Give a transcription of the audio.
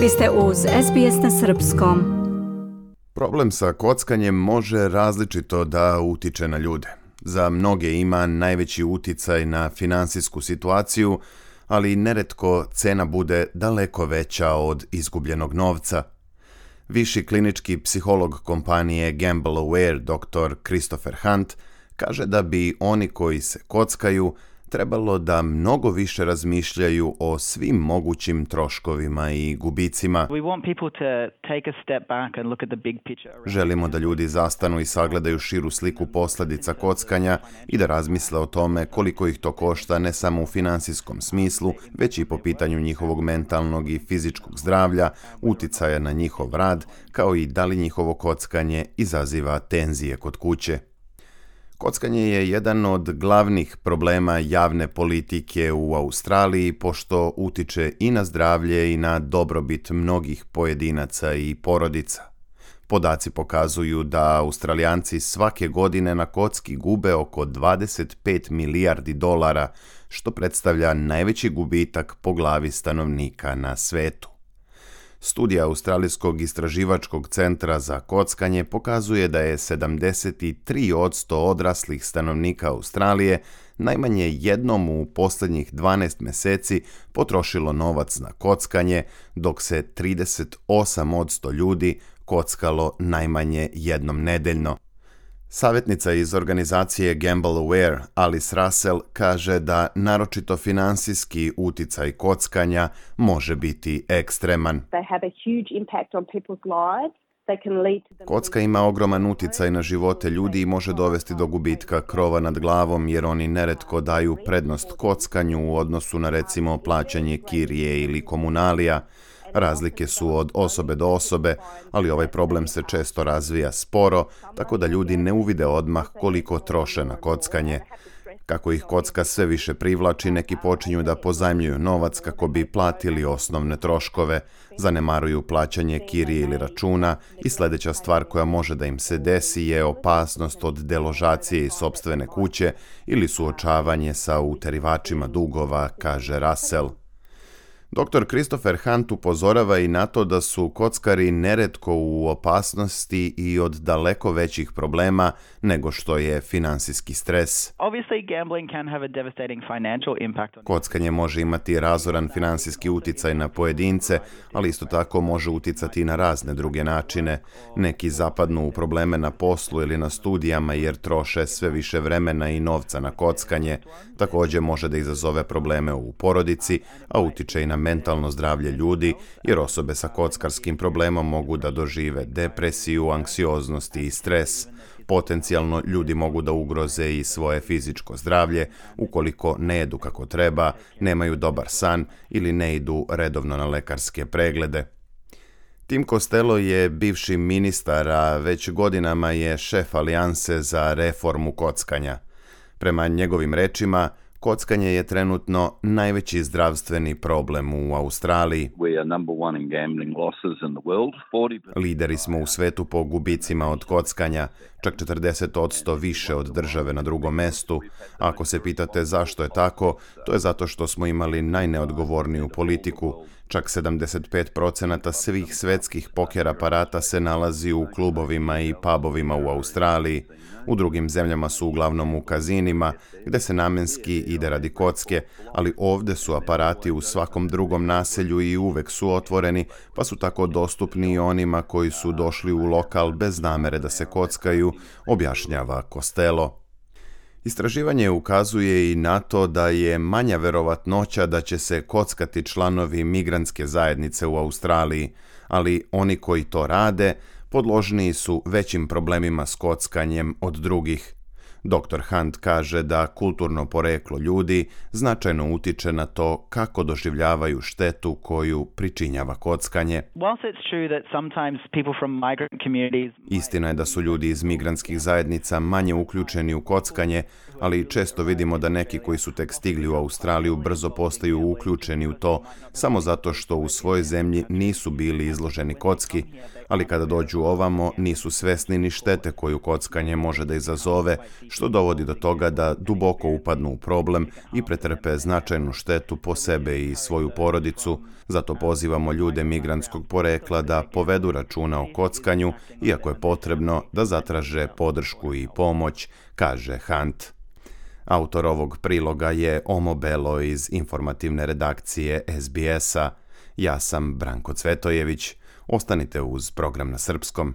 Vi ste uz SBS na Srpskom. Problem sa kockanjem može različito da utiče na ljude. Za mnoge ima najveći uticaj na finansijsku situaciju, ali neretko cena bude daleko veća od izgubljenog novca. Viši klinički psiholog kompanije Gamble Aware, dr. Christopher Hunt, kaže da bi oni koji se kockaju – trebalo da mnogo više razmišljaju o svim mogućim troškovima i gubicima. Želimo da ljudi zastanu i sagledaju širu sliku posledica kockanja i da razmisle o tome koliko ih to košta ne samo u finansijskom smislu, već i po pitanju njihovog mentalnog i fizičkog zdravlja, uticaja na njihov rad, kao i da li njihovo kockanje izaziva tenzije kod kuće. Kockanje je jedan od glavnih problema javne politike u Australiji pošto utiče i na zdravlje i na dobrobit mnogih pojedinaca i porodica. Podaci pokazuju da Australijanci svake godine na kocki gube oko 25 milijardi dolara, što predstavlja najveći gubitak po glavi stanovnika na svetu. Studija Australijskog istraživačkog centra za kockanje pokazuje da je 73% odraslih stanovnika Australije najmanje jednom u poslednjih 12 meseci potrošilo novac na kockanje, dok se 38% ljudi kockalo najmanje jednom nedeljno. Savetnica iz organizacije Gamble Aware, Alice Russell, kaže da naročito finansijski uticaj kockanja može biti ekstreman. Kocka ima ogroman uticaj na živote ljudi i može dovesti do gubitka krova nad glavom jer oni neretko daju prednost kockanju u odnosu na recimo plaćanje kirije ili komunalija. Razlike su od osobe do osobe, ali ovaj problem se često razvija sporo, tako da ljudi ne uvide odmah koliko troše na kockanje. Kako ih kocka sve više privlači, neki počinju da pozajmljuju novac kako bi platili osnovne troškove, zanemaruju plaćanje kirije ili računa i sledeća stvar koja može da im se desi je opasnost od deložacije iz sobstvene kuće ili suočavanje sa uterivačima dugova, kaže Russell. Dr. Christopher Hunt upozorava i na to da su kockari neretko u opasnosti i od daleko većih problema nego što je finansijski stres. Kockanje može imati razoran finansijski uticaj na pojedince, ali isto tako može uticati i na razne druge načine. Neki zapadnu u probleme na poslu ili na studijama jer troše sve više vremena i novca na kockanje. Takođe može da izazove probleme u porodici, a utiče i na mentalno zdravlje ljudi, jer osobe sa kockarskim problemom mogu da dožive depresiju, anksioznost i stres. Potencijalno ljudi mogu da ugroze i svoje fizičko zdravlje ukoliko ne jedu kako treba, nemaju dobar san ili ne idu redovno na lekarske preglede. Tim Costello je bivši ministar, a već godinama je šef alijanse za reformu kockanja. Prema njegovim rečima, Kockanje je trenutno najveći zdravstveni problem u Australiji. Lideri smo u svetu po gubicima od kockanja čak 40% više od države na drugom mestu. Ako se pitate zašto je tako, to je zato što smo imali najneodgovorniju politiku. Čak 75% svih svetskih poker aparata se nalazi u klubovima i pubovima u Australiji. U drugim zemljama su uglavnom u kazinima, gde se namenski ide radi kocke, ali ovde su aparati u svakom drugom naselju i uvek su otvoreni, pa su tako dostupni i onima koji su došli u lokal bez namere da se kockaju objašnjava Costello. Istraživanje ukazuje i na to da je manja verovatnoća da će se kockati članovi migrantske zajednice u Australiji, ali oni koji to rade podložniji su većim problemima s kockanjem od drugih. Dr. Hunt kaže da kulturno poreklo ljudi značajno utiče na to kako doživljavaju štetu koju pričinjava kockanje. Istina je da su ljudi iz migrantskih zajednica manje uključeni u kockanje, ali često vidimo da neki koji su tek stigli u Australiju brzo postaju uključeni u to samo zato što u svojoj zemlji nisu bili izloženi kocki, ali kada dođu ovamo nisu svesni ni štete koju kockanje može da izazove, što dovodi do toga da duboko upadnu u problem i pretrpe značajnu štetu po sebe i svoju porodicu. Zato pozivamo ljude migrantskog porekla da povedu računa o kockanju, iako je potrebno da zatraže podršku i pomoć, kaže Hunt. Autor ovog priloga je Omo Belo iz informativne redakcije SBS-a. Ja sam Branko Cvetojević. Ostanite uz program na srpskom.